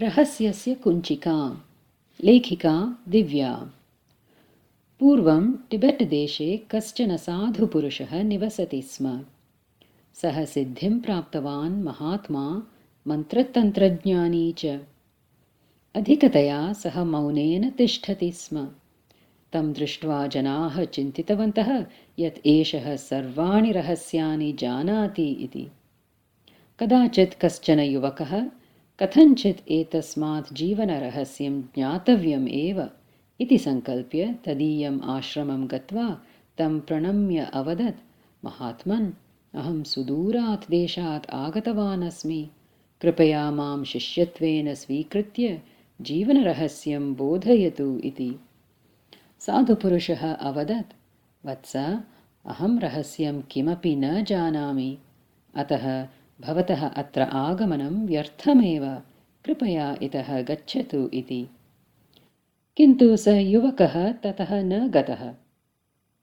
रहस्यस्य कुञ्चिका। लेखिका दिव्या। पूर्वं टिबेट्-देशे कश्चन साधुपुरुषः निवसति स्म। सः सिद्धिं प्राप्तवान् महात्मा मन्त्रतन्त्रज्ञानी च। अधिकतया सः मौनेन तिष्ठति स्म। तं दृष्ट्वा जनाः चिन्तितवन्तः यत् एषः सर्वाणि रहस्यानि जानाति इति। कदाचित् कश्चन युवकः कथञ्चित् एतस्मात् जीवनरहस्यं ज्ञातव्यम् एव इति सङ्कल्प्य तदीयम् आश्रमं गत्वा तं प्रणम्य अवदत् महात्मन् अहं सुदूरात् देशात् आगतवान् अस्मि। कृपया मां शिष्यत्वेन स्वीकृत्य जीवनरहस्यं बोधयतु इति। साधुपुरुषः अवदत् वत्स अहं रहस्यं किमपि न जानामि। अतः भवतः अत्र आगमनं व्यर्थमेव कृपया इतः गच्छतु इति। किन्तु स युवकः ततः न गतः।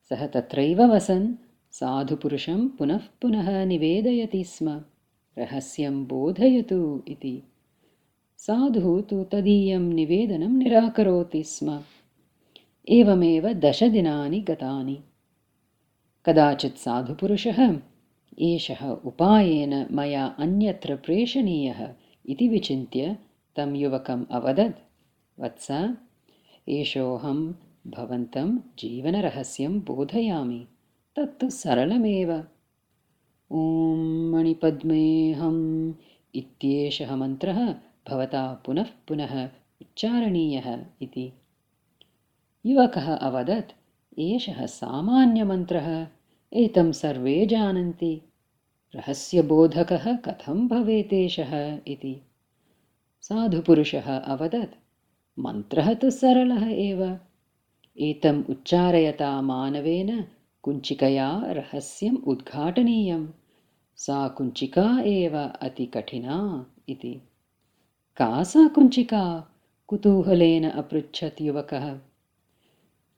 सः तत्रैव वसन् साधुपुरुषं पुनः पुनः निवेदयति स्म रहस्यं बोधयतु इति। साधुः तु तदीयं निवेदनं निराकरोति स्म। एवमेव दशदिनानि गतानि। कदाचित् साधुपुरुषः एषः उपायेन मया अन्यत्र प्रेषणीयः इति विचिन्त्य तं युवकम् अवदत्। वत्स एषोऽहं भवन्तं जीवनरहस्यं बोधयामि। तत्तु सरलमेव। ॐ मणिपद्मेऽहम् इत्येषः मन्त्रः भवता पुनः पुनः उच्चारणीयः इति। युवकः अवदत् एषः सामान्यमन्त्रः एतं सर्वे जानन्ति। रहस्यबोधकः कथं भवेतेषः इति। साधुपुरुषः अवदत् मन्त्रः तु सरलः एव। एतम् उच्चारयता मानवेन कुञ्चिकया रहस्यम् उद्घाटनीयं सा कुञ्चिका एव अतिकठिना इति। का सा कुञ्चिका? कुतूहलेन अपृच्छत् युवकः।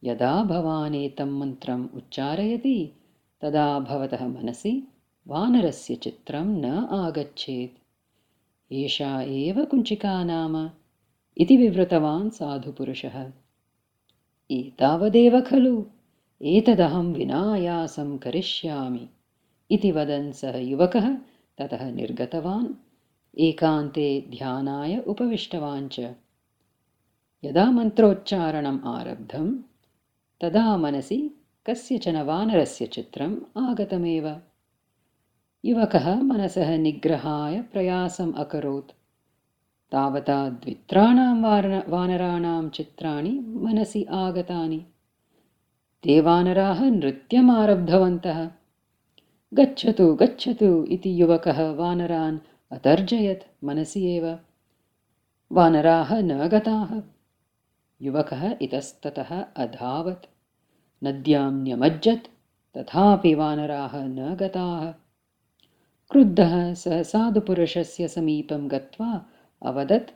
यदा भवान् एतं मन्त्रम् उच्चारयति तदा भवतः मनसि वानरस्य चित्रं न आगच्छेत्। एषा एव कुञ्चिका नाम इति विवृतवान् साधुपुरुषः। एतावदेव खलु एतदहं विनायासं करिष्यामि इति वदन् सः युवकः ततः निर्गतवान् एकान्ते ध्यानाय उपविष्टवान् च। यदा मन्त्रोच्चारणम् आरब्धं तदा मनसि कस्यचन वानरस्य चित्रम् आगतमेव। युवकः मनसः निग्रहाय प्रयासम् अकरोत्। तावता द्वित्राणां वानराणां चित्राणि मनसि आगतानि। ते वानराः नृत्यमारब्धवन्तः। गच्छतु गच्छतु इति युवकः वानरान् अतर्जयत् मनसि एव। वानराः न गताः। युवकः इतस्ततः अधावत् नद्यां न्यमज्जत् तथापि वानराः न गताः। क्रुद्धः सः साधुपुरुषस्य समीपं गत्वा अवदत्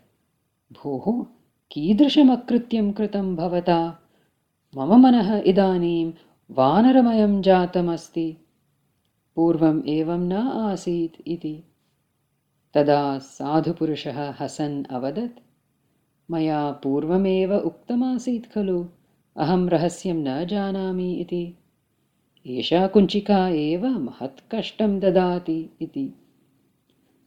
भोः कीदृशमकृत्यं कृतं भवता? मम मनः इदानीं वानरमयं जातमस्ति। पूर्वम् एवं न आसीत् इति। तदा साधुपुरुषः हसन् अवदत् मया पूर्वमेव उक्तमासीत् खलु अहं रहस्यं न जानामि इति। एषा कुञ्चिका एव महत्कष्टं ददाति इति।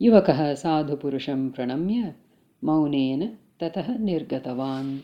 युवकः साधुपुरुषं प्रणम्य मौनेन ततः निर्गतवान्